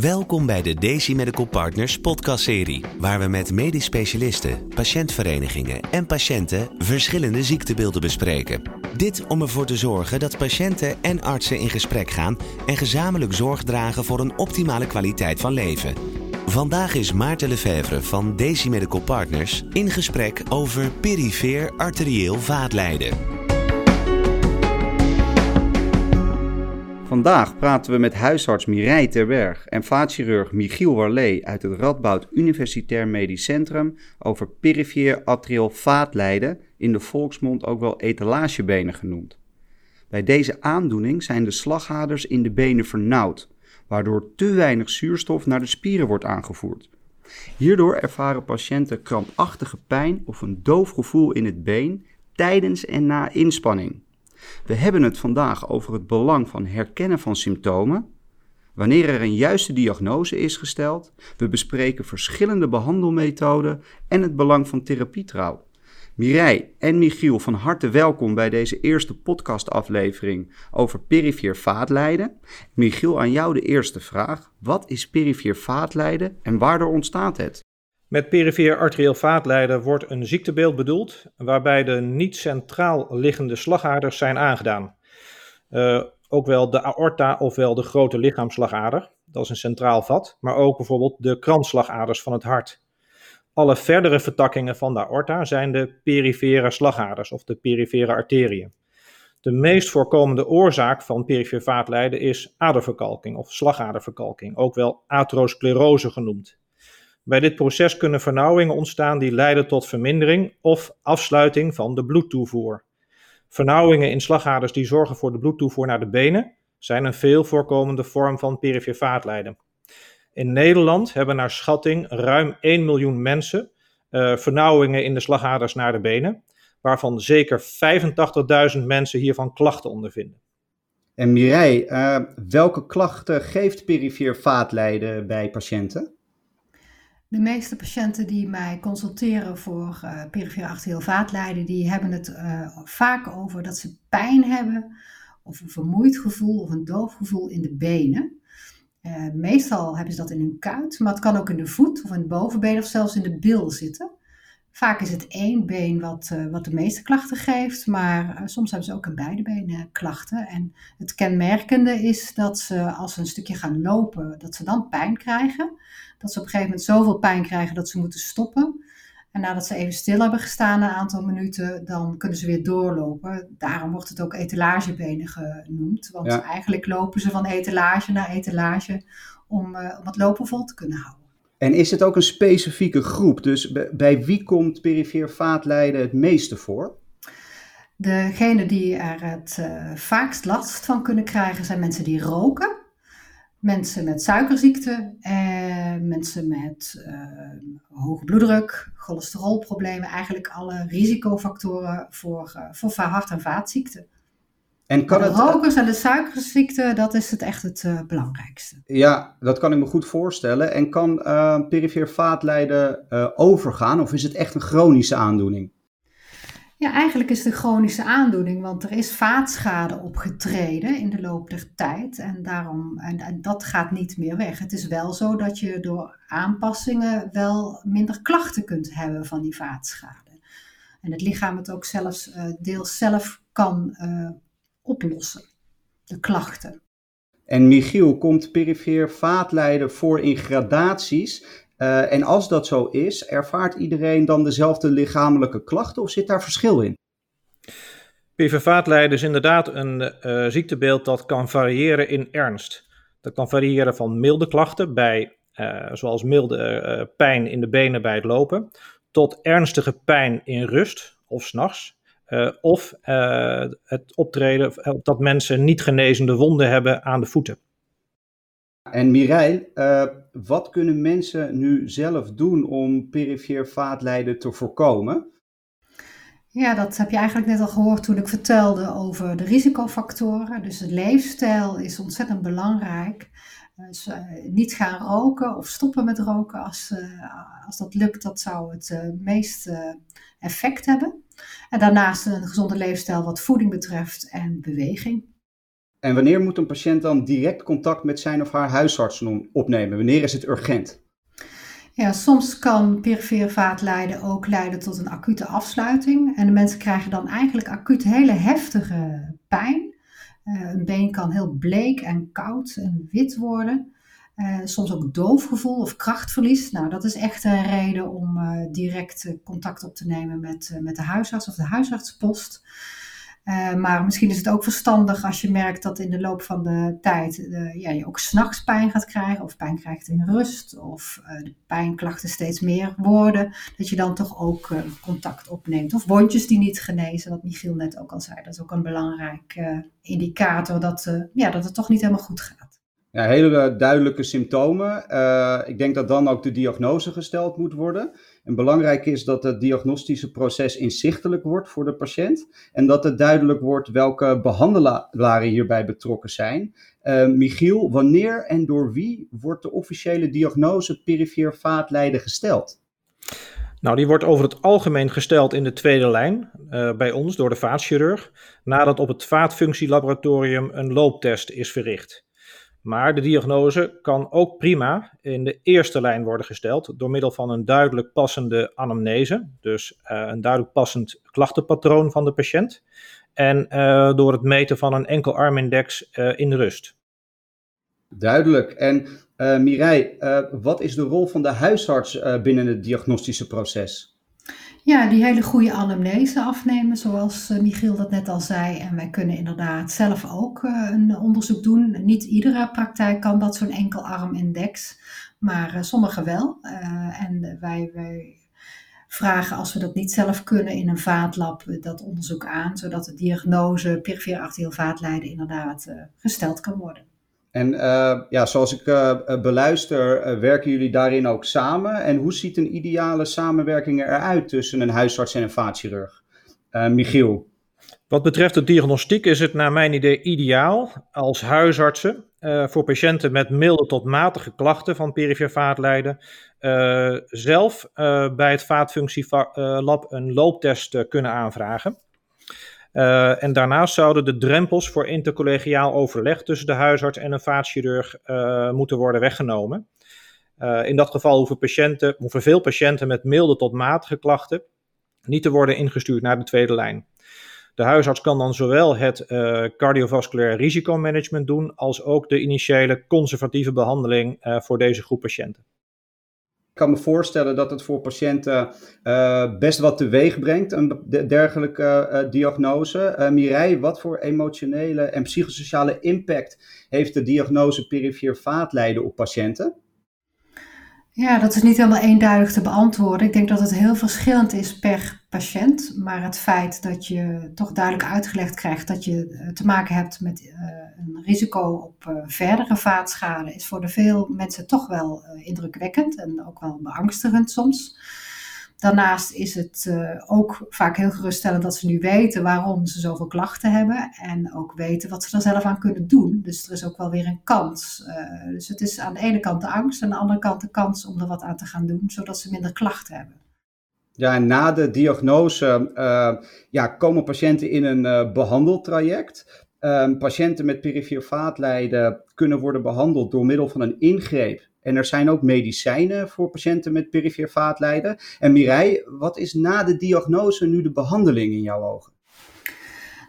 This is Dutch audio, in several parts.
Welkom bij de Daisy Medical Partners podcastserie, waar we met medisch specialisten, patiëntverenigingen en patiënten verschillende ziektebeelden bespreken. Dit om ervoor te zorgen dat patiënten en artsen in gesprek gaan en gezamenlijk zorg dragen voor een optimale kwaliteit van leven. Vandaag is Maarten Lefevre van Daisy Medical Partners in gesprek over perifeer arterieel vaatlijden. Vandaag praten we met huisarts Mireille Terberg en vaatchirurg Michiel Warlee uit het Radboud Universitair Medisch Centrum over perifeer atrial vaatlijden, in de volksmond ook wel etalagebenen genoemd. Bij deze aandoening zijn de slagaders in de benen vernauwd, waardoor te weinig zuurstof naar de spieren wordt aangevoerd. Hierdoor ervaren patiënten krampachtige pijn of een doof gevoel in het been tijdens en na inspanning. We hebben het vandaag over het belang van herkennen van symptomen, wanneer er een juiste diagnose is gesteld. We bespreken verschillende behandelmethoden en het belang van therapietrouw. Mireille en Michiel, van harte welkom bij deze eerste podcastaflevering over perifeer vaatlijden. Michiel, aan jou de eerste vraag. Wat is perifeer vaatlijden en waardoor ontstaat het? Met perifeer arterieel vaatlijden wordt een ziektebeeld bedoeld waarbij de niet centraal liggende slagaders zijn aangedaan. Uh, ook wel de aorta ofwel de grote lichaamslagader, dat is een centraal vat, maar ook bijvoorbeeld de kransslagaders van het hart. Alle verdere vertakkingen van de aorta zijn de perifere slagaders of de perifere arteriën. De meest voorkomende oorzaak van perifere vaatlijden is aderverkalking of slagaderverkalking, ook wel atherosclerose genoemd. Bij dit proces kunnen vernauwingen ontstaan die leiden tot vermindering of afsluiting van de bloedtoevoer. Vernauwingen in slagaders die zorgen voor de bloedtoevoer naar de benen zijn een veel voorkomende vorm van perifere vaatlijden. In Nederland hebben naar schatting ruim 1 miljoen mensen uh, vernauwingen in de slagaders naar de benen, waarvan zeker 85.000 mensen hiervan klachten ondervinden. En Mireille, uh, welke klachten geeft perifere vaatlijden bij patiënten? De meeste patiënten die mij consulteren voor uh, perifere arterieel die hebben het uh, vaak over dat ze pijn hebben, of een vermoeid gevoel of een doof gevoel in de benen. Uh, meestal hebben ze dat in hun kuit, maar het kan ook in de voet of in het bovenbeen of zelfs in de bil zitten. Vaak is het één been wat, wat de meeste klachten geeft, maar soms hebben ze ook in beide benen klachten. En het kenmerkende is dat ze als ze een stukje gaan lopen, dat ze dan pijn krijgen dat ze op een gegeven moment zoveel pijn krijgen dat ze moeten stoppen. En nadat ze even stil hebben gestaan een aantal minuten, dan kunnen ze weer doorlopen. Daarom wordt het ook etalagebenen genoemd. Want eigenlijk lopen ze van etalage naar etalage om, uh, om het lopen vol te kunnen houden. En is het ook een specifieke groep? Dus bij wie komt perifeer vaatlijden het meeste voor? Degene die er het uh, vaakst last van kunnen krijgen zijn mensen die roken mensen met suikerziekte, en mensen met uh, hoge bloeddruk, cholesterolproblemen, eigenlijk alle risicofactoren voor, uh, voor hart- en vaatziekten. En kan de het, rokers en de suikerziekte, dat is het echt het uh, belangrijkste. Ja, dat kan ik me goed voorstellen. En kan perifeer vaatlijden overgaan of is het echt een chronische aandoening? Ja, eigenlijk is het een chronische aandoening, want er is vaatschade opgetreden in de loop der tijd en, daarom, en, en, dat gaat niet meer weg. Het is wel zo dat je door aanpassingen wel minder klachten kunt hebben van die vaatschade. En het lichaam het ook zelfs uh, deels zelf kan uh, oplossen, de klachten. En Michiel, komt perifeer vaatlijden voor in gradaties uh, en als dat zo is, ervaart iedereen dan dezelfde lichamelijke klachten of zit daar verschil in? PVV-vaatlijden is inderdaad een uh, ziektebeeld dat kan variëren in ernst. Dat kan variëren van milde klachten, bij, uh, zoals milde pijn in de benen bij het lopen, tot ernstige pijn in rust of s'nachts. Of het optreden dat mensen niet genezende wonden hebben aan de voeten. En Mireille, uh, wat kunnen mensen nu zelf doen om perifeer vaatlijden te voorkomen? Ja, dat heb je eigenlijk net al gehoord toen ik vertelde over de risicofactoren. Dus de leefstijl is ontzettend belangrijk. Dus, uh, niet gaan roken of stoppen met roken. Als, uh, als dat lukt, dat zou het uh, meest effect hebben. En daarnaast een gezonde leefstijl wat voeding betreft en beweging. En wanneer moet een patiënt dan direct contact met zijn of haar huisarts opnemen? Wanneer is het urgent? Ja, soms kan perifere vaatlijden ook leiden tot een acute afsluiting. En de mensen krijgen dan eigenlijk acuut hele heftige pijn. Uh, een been kan heel bleek en koud en wit worden. Uh, soms ook doofgevoel of krachtverlies. Nou, dat is echt een reden om uh, direct contact op te nemen met, met de huisarts of de huisartspost. Maar misschien is het ook verstandig als je merkt dat in de loop van de tijd ja, je ook s'nachts pijn gaat krijgen, of pijn krijgt in rust, of de pijnklachten steeds meer worden, dat je dan toch ook contact opneemt. Of wondjes die niet genezen, wat Michiel net ook al zei. Dat is ook een belangrijk indicator dat, ja, dat het toch niet helemaal goed gaat. Hele duidelijke symptomen. ik denk dat dan ook de diagnose gesteld moet worden. En belangrijk is dat het diagnostische proces inzichtelijk wordt voor de patiënt en dat het duidelijk wordt welke behandelaren hierbij betrokken zijn. Uh, Michiel, wanneer en door wie wordt de officiële diagnose perifere vaatlijden gesteld? Nou, die wordt over het algemeen gesteld in de tweede lijn bij ons door de vaatchirurg, nadat op het vaatfunctielaboratorium een looptest is verricht. Maar de diagnose kan ook prima in de eerste lijn worden gesteld door middel van een duidelijk passende anamnese, dus uh, een duidelijk passend klachtenpatroon van de patiënt, en uh, door het meten van een enkel armindex uh, in rust. Duidelijk. En Mireille, wat is de rol van de huisarts binnen het diagnostische proces? Ja, die hele goede anamnese afnemen, zoals uh, Michiel dat net al zei. En wij kunnen inderdaad zelf ook uh, een onderzoek doen. Niet iedere praktijk kan dat, zo'n enkel armindex, maar uh, sommige wel. en wij, wij vragen, als we dat niet zelf kunnen, in een vaatlab dat onderzoek aan, zodat de diagnose perifere arterieel vaatlijden inderdaad gesteld kan worden. En uh, ja, zoals ik uh, beluister, uh, werken jullie daarin ook samen? En hoe ziet een ideale samenwerking eruit tussen een huisarts en een vaatchirurg? Michiel? Wat betreft de diagnostiek is het naar mijn idee ideaal als huisartsen voor patiënten met milde tot matige klachten van perifere vaatlijden zelf bij het vaatfunctielab een looptest kunnen aanvragen. Uh, en daarnaast zouden de drempels voor intercollegiaal overleg tussen de huisarts en een vaatchirurg uh, moeten worden weggenomen. Uh, in dat geval hoeven, patiënten, hoeven veel patiënten met milde tot matige klachten niet te worden ingestuurd naar de tweede lijn. De huisarts kan dan zowel het cardiovasculair risicomanagement doen als ook de initiële conservatieve behandeling voor deze groep patiënten. Kan me voorstellen dat het voor patiënten uh, best wat teweeg brengt, een dergelijke uh, diagnose. Uh, Mireille, wat voor emotionele en psychosociale impact heeft de diagnose perifere vaatlijden op patiënten? Ja, dat is niet helemaal eenduidig te beantwoorden. Ik denk dat het heel verschillend is per patiënt. Maar het feit dat je toch duidelijk uitgelegd krijgt dat je te maken hebt met uh, een risico op uh, verdere vaatschade, is voor de veel mensen toch wel indrukwekkend en ook wel beangstigend soms. Daarnaast is het uh, ook vaak heel geruststellend dat ze nu weten waarom ze zoveel klachten hebben en ook weten wat ze er zelf aan kunnen doen. Dus er is ook wel weer een kans. Uh, dus het is aan de ene kant de angst aan de andere kant de kans om er wat aan te gaan doen, zodat ze minder klachten hebben. Ja, en na de diagnose uh, ja, komen patiënten in een behandeltraject. Um, patiënten met perifere vaatlijden kunnen worden behandeld door middel van een ingreep en er zijn ook medicijnen voor patiënten met perifere vaatlijden. En Mireille, wat is na de diagnose nu de behandeling in jouw ogen?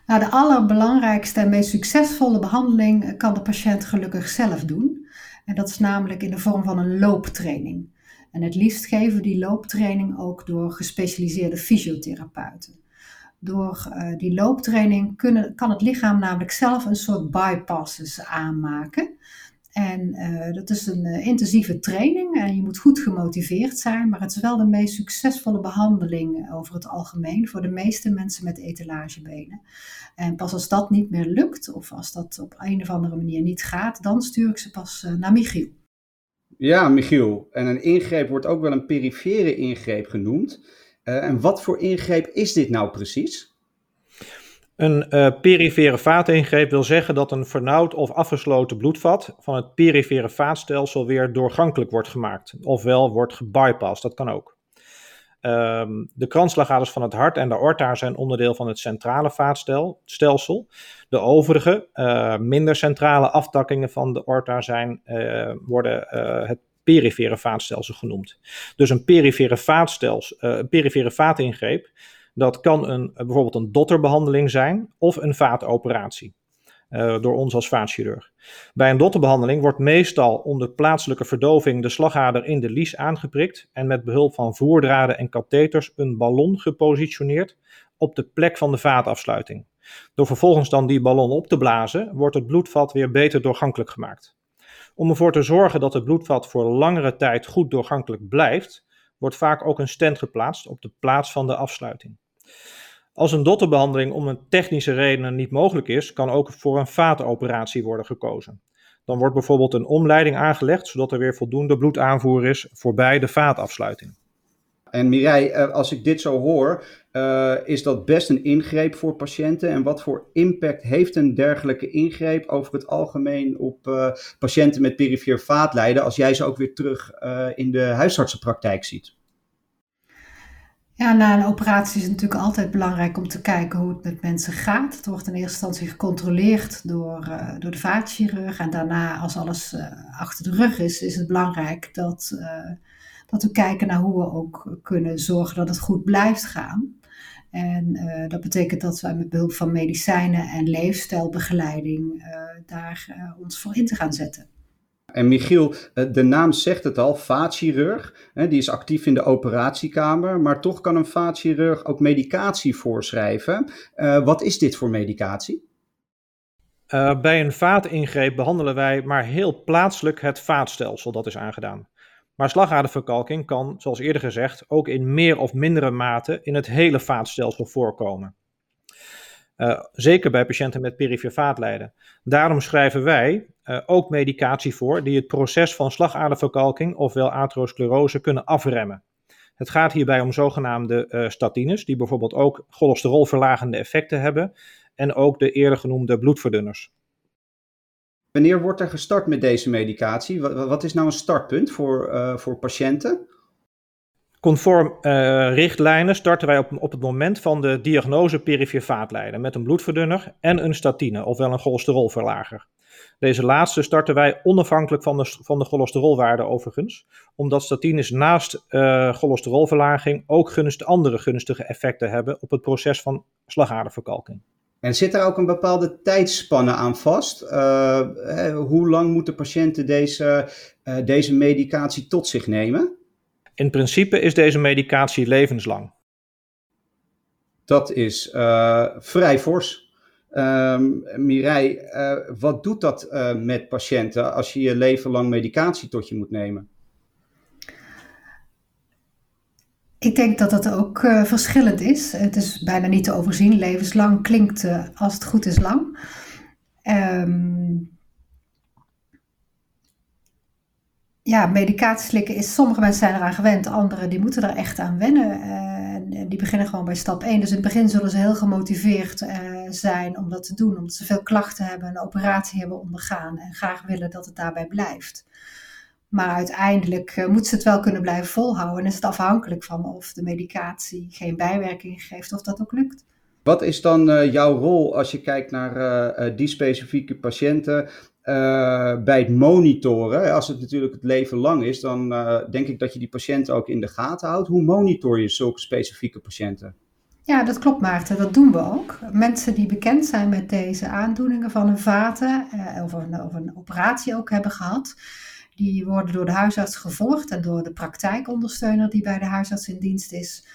Nou, de allerbelangrijkste en meest succesvolle behandeling kan de patiënt gelukkig zelf doen. En dat is namelijk in de vorm van een looptraining. En het liefst geven we die looptraining ook door gespecialiseerde fysiotherapeuten. Door uh, die looptraining kunnen, kan het lichaam namelijk zelf een soort bypasses aanmaken. En uh, dat is een uh, intensieve training en je moet goed gemotiveerd zijn, maar het is wel de meest succesvolle behandeling over het algemeen voor de meeste mensen met etalagebenen. En pas als dat niet meer lukt of als dat op een of andere manier niet gaat, dan stuur ik ze pas uh, naar Michiel. Ja, Michiel. En een ingreep wordt ook wel een perifere ingreep genoemd. en wat voor ingreep is dit nou precies? Een uh, perifere vaatingreep wil zeggen dat een vernauwd of afgesloten bloedvat van het perifere vaatstelsel weer doorgankelijk wordt gemaakt, ofwel wordt gebypassed, dat kan ook. Ehm, de kransslagaders van het hart en de aorta zijn onderdeel van het centrale vaatstelsel. De overige, uh, minder centrale aftakkingen van de aorta zijn, uh, worden het perifere vaatstelsel genoemd. Dus een perifere, vaatstelsel, perifere vaatingreep, dat kan een, bijvoorbeeld een dotterbehandeling zijn of een vaatoperatie. Uh, door ons als vaatchirurg. Bij een dotterbehandeling wordt meestal onder plaatselijke verdoving de slagader in de lies aangeprikt en met behulp van voerdraden en katheters een ballon gepositioneerd op de plek van de vaatafsluiting. Door vervolgens dan die ballon op te blazen, wordt het bloedvat weer beter doorgankelijk gemaakt. Om ervoor te zorgen dat het bloedvat voor langere tijd goed doorgankelijk blijft, wordt vaak ook een stent geplaatst op de plaats van de afsluiting. Als een dotterbehandeling om een technische redenen niet mogelijk is, kan ook voor een vaatoperatie worden gekozen. Dan wordt bijvoorbeeld een omleiding aangelegd, zodat er weer voldoende bloedaanvoer is voorbij de vaatafsluiting. En Mireille, eh, als ik dit zo hoor, uh, is dat best een ingreep voor patiënten. En wat voor impact heeft een dergelijke ingreep over het algemeen op uh, patiënten met perifere vaatlijden, als jij ze ook weer terug in de huisartsenpraktijk ziet? Ja, na een operatie is het natuurlijk altijd belangrijk om te kijken hoe het met mensen gaat. Het wordt in eerste instantie gecontroleerd door, uh, door de vaatchirurg. En daarna, als alles uh, achter de rug is, is het belangrijk dat, uh, dat we kijken naar hoe we ook kunnen zorgen dat het goed blijft gaan. En dat betekent dat we met behulp van medicijnen en leefstijlbegeleiding daar ons voor in te gaan zetten. En Michiel, eh, de naam zegt het al, vaatchirurg. Die is actief in de operatiekamer, maar toch kan een vaatchirurg ook medicatie voorschrijven. Uh, wat is dit voor medicatie? Uh, bij een vaatingreep behandelen wij maar heel plaatselijk het vaatstelsel dat is aangedaan. Maar slagaderverkalking kan, zoals eerder gezegd, ook in meer of mindere mate in het hele vaatstelsel voorkomen. Zeker bij patiënten met perifere vaatlijden. Daarom schrijven wij uh, ook medicatie voor die het proces van slagaderverkalking, ofwel atherosclerose, kunnen afremmen. Het gaat hierbij om zogenaamde uh, statines, die bijvoorbeeld ook cholesterolverlagende effecten hebben, en ook de eerder genoemde bloedverdunners. Wanneer wordt er gestart met deze medicatie? Wat, wat is nou een startpunt voor, voor patiënten? Conform uh, richtlijnen starten wij op, op het moment van de diagnose perifere vaatlijden met een bloedverdunner en een statine, ofwel een cholesterolverlager. Deze laatste starten wij onafhankelijk van de, van de cholesterolwaarde overigens, omdat statines naast uh, cholesterolverlaging ook gunst, andere gunstige effecten hebben op het proces van slagaderverkalking. En zit er ook een bepaalde tijdspanne aan vast? Uh, hoe lang moeten patiënten deze, deze medicatie tot zich nemen? In principe is deze medicatie levenslang. Dat is uh, vrij fors. Um, Mireille, uh, wat doet dat uh, met patiënten als je je leven lang medicatie tot je moet nemen? Ik denk dat dat ook verschillend is. Het is bijna niet te overzien. Levenslang klinkt, als het goed is, lang. Um, ja, medicatie slikken is, sommige mensen zijn eraan gewend, anderen die moeten er echt aan wennen. En die beginnen gewoon bij stap 1. Dus in het begin zullen ze heel gemotiveerd uh, zijn om dat te doen, omdat ze veel klachten hebben, een operatie hebben ondergaan en graag willen dat het daarbij blijft. Maar uiteindelijk uh, moeten ze het wel kunnen blijven volhouden en is het afhankelijk van of de medicatie geen bijwerkingen geeft of dat ook lukt. Wat is dan jouw rol als je kijkt naar die specifieke patiënten? Uh, bij het monitoren, als het natuurlijk het leven lang is, dan uh, denk ik dat je die patiënten ook in de gaten houdt. Hoe monitor je zulke specifieke patiënten? Ja, dat klopt Maarten, dat doen we ook. Mensen die bekend zijn met deze aandoeningen van hun vaten uh, of, of een operatie ook hebben gehad, die worden door de huisarts gevolgd en door de praktijkondersteuner die bij de huisarts in dienst is,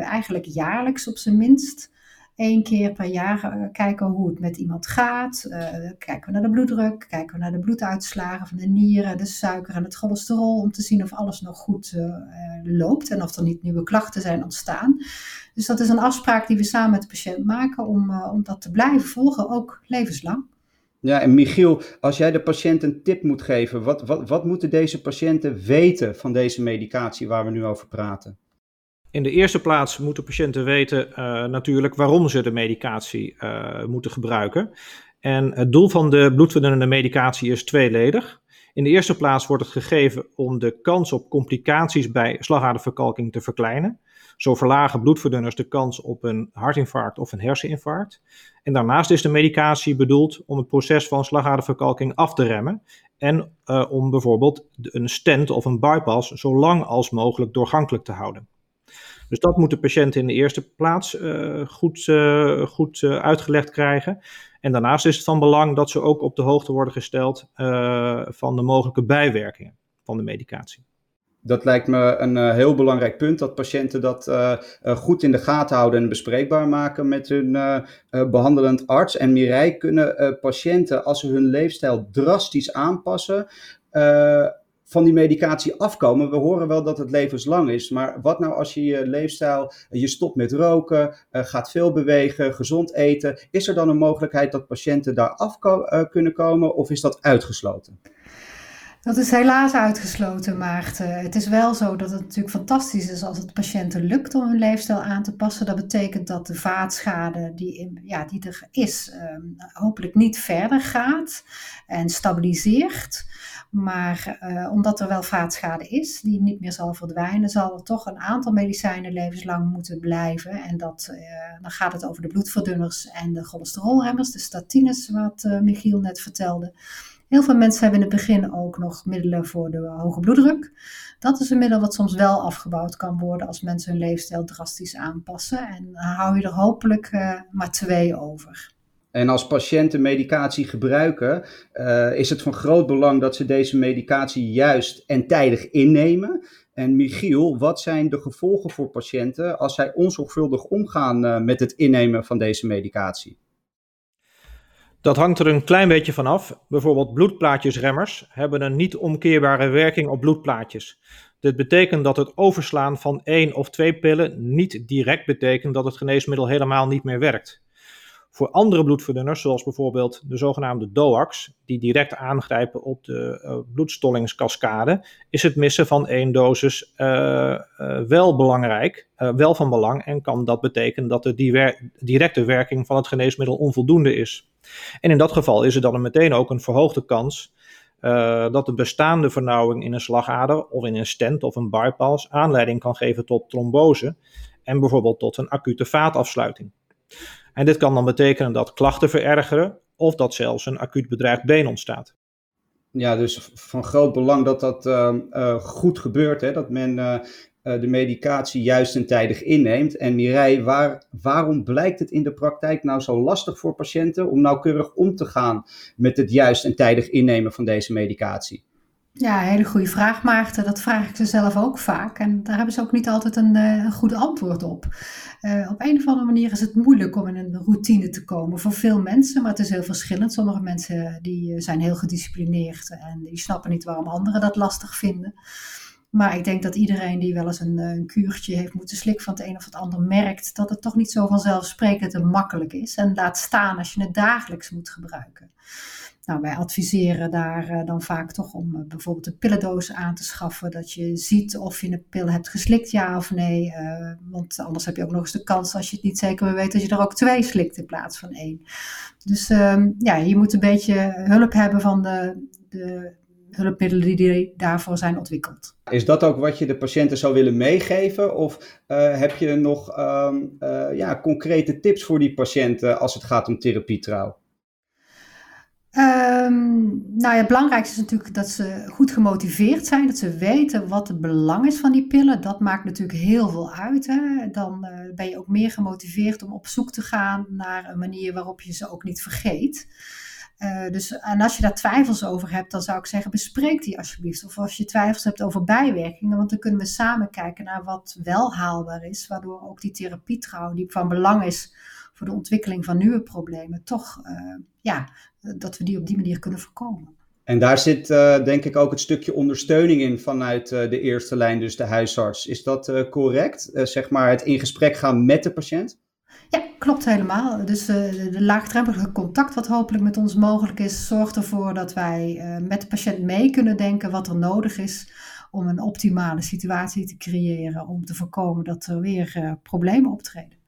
eigenlijk jaarlijks op zijn minst één keer per jaar uh, kijken hoe het met iemand gaat. Uh, kijken we naar de bloeddruk, kijken we naar de bloeduitslagen van de nieren, de suiker en het cholesterol. Om te zien of alles nog goed uh, loopt en of er niet nieuwe klachten zijn ontstaan. Dus dat is een afspraak die we samen met de patiënt maken om, om dat te blijven volgen, ook levenslang. Ja, en Michiel, als jij de patiënt een tip moet geven, wat, wat, wat moeten deze patiënten weten van deze medicatie waar we nu over praten? In de eerste plaats moeten patiënten weten uh, natuurlijk waarom ze de medicatie uh, moeten gebruiken. En het doel van de bloedverdunnende medicatie is tweeledig. In de eerste plaats wordt het gegeven om de kans op complicaties bij slagaderverkalking te verkleinen. Zo verlagen bloedverdunners de kans op een hartinfarct of een herseninfarct. En daarnaast is de medicatie bedoeld om het proces van slagaderverkalking af te remmen en uh, om bijvoorbeeld een stent of een bypass zo lang als mogelijk doorgankelijk te houden. Dus dat moet de patiënt in de eerste plaats uh, goed, uh, goed uitgelegd krijgen. En daarnaast is het van belang dat ze ook op de hoogte worden gesteld van de mogelijke bijwerkingen van de medicatie. Dat lijkt me een heel belangrijk punt, dat patiënten dat goed in de gaten houden en bespreekbaar maken met hun behandelend arts. En Mireille, kunnen patiënten, als ze hun leefstijl drastisch aanpassen, van die medicatie afkomen? We horen wel dat het levenslang is, maar wat nou als je je leefstijl, je stopt met roken, gaat veel bewegen, gezond eten. Is er dan een mogelijkheid dat patiënten daar af kunnen komen of is dat uitgesloten? Dat is helaas uitgesloten, Maarten. Het is wel zo dat het natuurlijk fantastisch is als het patiënten lukt om hun leefstijl aan te passen. Dat betekent dat de vaatschade die, ja, die er is, um, hopelijk niet verder gaat en stabiliseert. Maar uh, omdat er wel vaatschade is, die niet meer zal verdwijnen, zal er toch een aantal medicijnen levenslang moeten blijven. En dat, uh, dan gaat het over de bloedverdunners en de cholesterolremmers, de statines, wat uh, Michiel net vertelde. Heel veel mensen hebben in het begin ook nog middelen voor de hoge bloeddruk. Dat is een middel wat soms wel afgebouwd kan worden als mensen hun leefstijl drastisch aanpassen. En dan hou je er hopelijk uh, maar twee over. En als patiënten medicatie gebruiken, uh, is het van groot belang dat ze deze medicatie juist en tijdig innemen. En Michiel, wat zijn de gevolgen voor patiënten als zij onzorgvuldig omgaan uh, met het innemen van deze medicatie? Dat hangt er een klein beetje van af. Bijvoorbeeld bloedplaatjesremmers hebben een niet omkeerbare werking op bloedplaatjes. Dit betekent dat het overslaan van één of twee pillen niet direct betekent dat het geneesmiddel helemaal niet meer werkt. Voor andere bloedverdunners, zoals bijvoorbeeld de zogenaamde DOACs, die direct aangrijpen op de uh, bloedstollingskaskade, is het missen van één dosis uh, uh, wel belangrijk, wel van belang en kan dat betekenen dat de directe werking van het geneesmiddel onvoldoende is. En in dat geval is er dan meteen ook een verhoogde kans dat de bestaande vernauwing in een slagader of in een stent of een bypass aanleiding kan geven tot trombose en bijvoorbeeld tot een acute vaatafsluiting. En dit kan dan betekenen dat klachten verergeren of dat zelfs een acuut bedreigd been ontstaat. Ja, dus van groot belang dat dat uh, uh, goed gebeurt, hè? dat men de medicatie juist en tijdig inneemt. En Mireille, waar, waarom blijkt het in de praktijk nou zo lastig voor patiënten om nauwkeurig om te gaan met het juist en tijdig innemen van deze medicatie? Ja, hele goede vraag, Maarten. Dat vraag ik ze zelf ook vaak. En daar hebben ze ook niet altijd een, een goed antwoord op. Uh, op een of andere manier is het moeilijk om in een routine te komen voor veel mensen, maar het is heel verschillend. Sommige mensen die eh, zijn heel gedisciplineerd en die snappen niet waarom anderen dat lastig vinden. Maar ik denk dat iedereen die wel eens een, een kuurtje heeft moeten slikken van het een of het ander merkt dat het toch niet zo vanzelfsprekend en makkelijk is. En laat staan als je het dagelijks moet gebruiken. Nou, wij adviseren daar uh, dan vaak toch om uh, bijvoorbeeld een pillendoos aan te schaffen. Dat je ziet of je een pil hebt geslikt, ja of nee. Want anders heb je ook nog eens de kans, als je het niet zeker weet, dat je er ook twee slikt in plaats van één. Dus um, ja, je moet een beetje hulp hebben van de, de hulpmiddelen die daarvoor zijn ontwikkeld. Is dat ook wat je de patiënten zou willen meegeven? Of heb je nog um, ja, concrete tips voor die patiënten als het gaat om therapietrouw? Um, nou ja, het belangrijkste is natuurlijk dat ze goed gemotiveerd zijn, dat ze weten wat het belang is van die pillen. Dat maakt natuurlijk heel veel uit. Hè? Dan uh, ben je ook meer gemotiveerd om op zoek te gaan naar een manier waarop je ze ook niet vergeet. Uh, dus, en als je daar twijfels over hebt, dan zou ik zeggen, bespreek die alsjeblieft. Of als je twijfels hebt over bijwerkingen, want dan kunnen we samen kijken naar wat wel haalbaar is, waardoor ook die therapietrouw, die van belang is voor de ontwikkeling van nieuwe problemen, toch, uh, ja, dat we die op die manier kunnen voorkomen. En daar zit uh, denk ik ook het stukje ondersteuning in vanuit de eerste lijn, dus de huisarts. Is dat correct? zeg maar het in gesprek gaan met de patiënt? Ja, klopt helemaal. Dus de laagdrempelige contact wat hopelijk met ons mogelijk is, zorgt ervoor dat wij met de patiënt mee kunnen denken wat er nodig is om een optimale situatie te creëren, om te voorkomen dat er weer problemen optreden.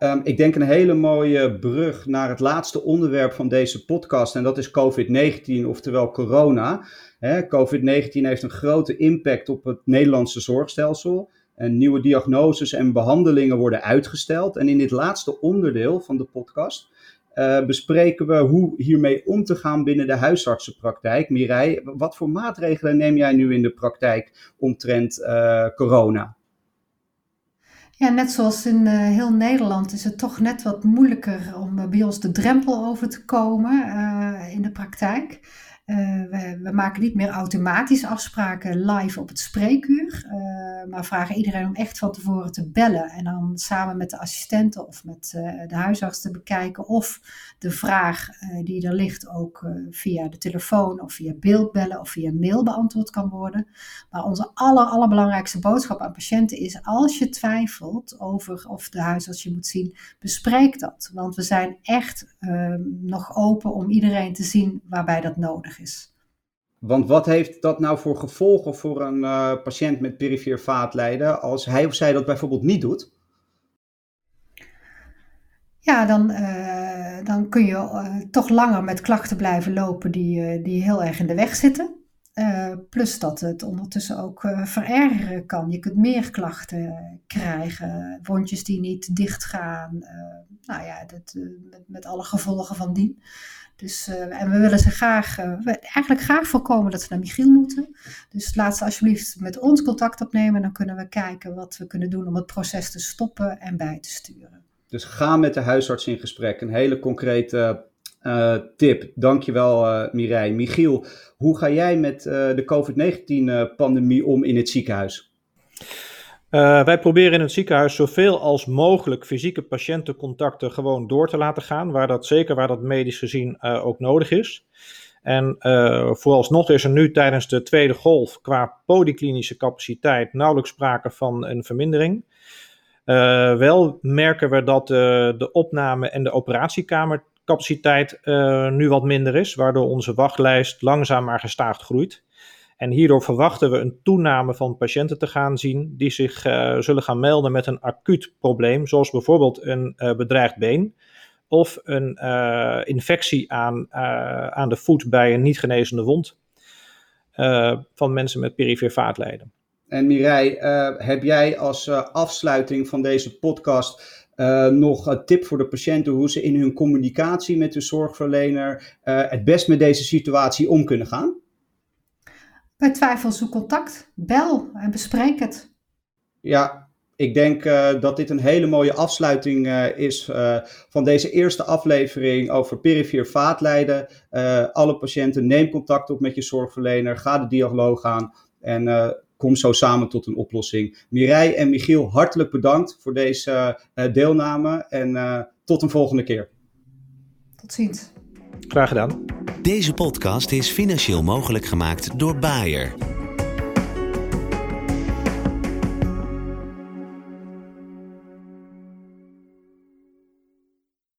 Um, ik denk een hele mooie brug naar het laatste onderwerp van deze podcast. En dat is COVID-19, oftewel corona. COVID-19 heeft een grote impact op het Nederlandse zorgstelsel. En nieuwe diagnoses en behandelingen worden uitgesteld. En in dit laatste onderdeel van de podcast uh, bespreken we hoe hiermee om te gaan binnen de huisartsenpraktijk. Mireille, wat voor maatregelen neem jij nu in de praktijk omtrent uh, corona? Ja, net zoals in uh, heel Nederland is het toch net wat moeilijker om bij ons de drempel over te komen in de praktijk. Uh, we, maken niet meer automatisch afspraken live op het spreekuur, uh, maar vragen iedereen om echt van tevoren te bellen en dan samen met de assistenten of met uh, de huisarts te bekijken of de vraag die er ligt ook via de telefoon of via beeldbellen of via mail beantwoord kan worden. Maar onze aller, allerbelangrijkste boodschap aan patiënten is als je twijfelt over of de huisarts je moet zien, bespreek dat. Want we zijn echt ehm, nog open om iedereen te zien waarbij dat nodig is. Want wat heeft dat nou voor gevolgen voor een uh, patiënt met perifere vaatlijden als hij of zij dat bijvoorbeeld niet doet? Ja, dan, uh, dan kun je uh, toch langer met klachten blijven lopen die, die heel erg in de weg zitten. plus dat het ondertussen ook verergeren kan. Je kunt meer klachten krijgen, wondjes die niet dichtgaan. nou ja, dat, met, met alle gevolgen van dien. Dus, uh, en we willen ze graag, we eigenlijk graag voorkomen dat ze naar Michiel moeten. Dus laat ze alsjeblieft met ons contact opnemen. Dan kunnen we kijken wat we kunnen doen om het proces te stoppen en bij te sturen. Dus ga met de huisarts in gesprek. Een hele concrete uh, tip. Dankjewel uh, Mireille. Michiel, hoe ga jij met de COVID-19-pandemie om in het ziekenhuis? Uh, wij proberen in het ziekenhuis zoveel als mogelijk fysieke patiëntencontacten gewoon door te laten gaan, waar dat, zeker waar dat medisch gezien uh, ook nodig is. En uh, vooralsnog is er nu tijdens de tweede golf qua polyklinische capaciteit nauwelijks sprake van een vermindering. wel merken we dat de opname- en de operatiekamercapaciteit nu wat minder is, waardoor onze wachtlijst langzaam maar gestaag groeit. En hierdoor verwachten we een toename van patiënten te gaan zien die zich uh, zullen gaan melden met een acuut probleem, zoals bijvoorbeeld een uh, bedreigd been of een uh, infectie aan, aan de voet bij een niet genezende wond van mensen met perifere vaatlijden. En Mireille, heb jij als afsluiting van deze podcast nog een tip voor de patiënten hoe ze in hun communicatie met de zorgverlener het best met deze situatie om kunnen gaan? Bij twijfel zoek contact, bel en bespreek het. Ja, ik denk uh, dat dit een hele mooie afsluiting uh, is uh, van deze eerste aflevering over perifere vaatlijden. alle patiënten, neem contact op met je zorgverlener, ga de dialoog aan en kom zo samen tot een oplossing. Mireille en Michiel, hartelijk bedankt voor deze deelname en tot een volgende keer. Tot ziens. Graag gedaan. Deze podcast is financieel mogelijk gemaakt door Bayer.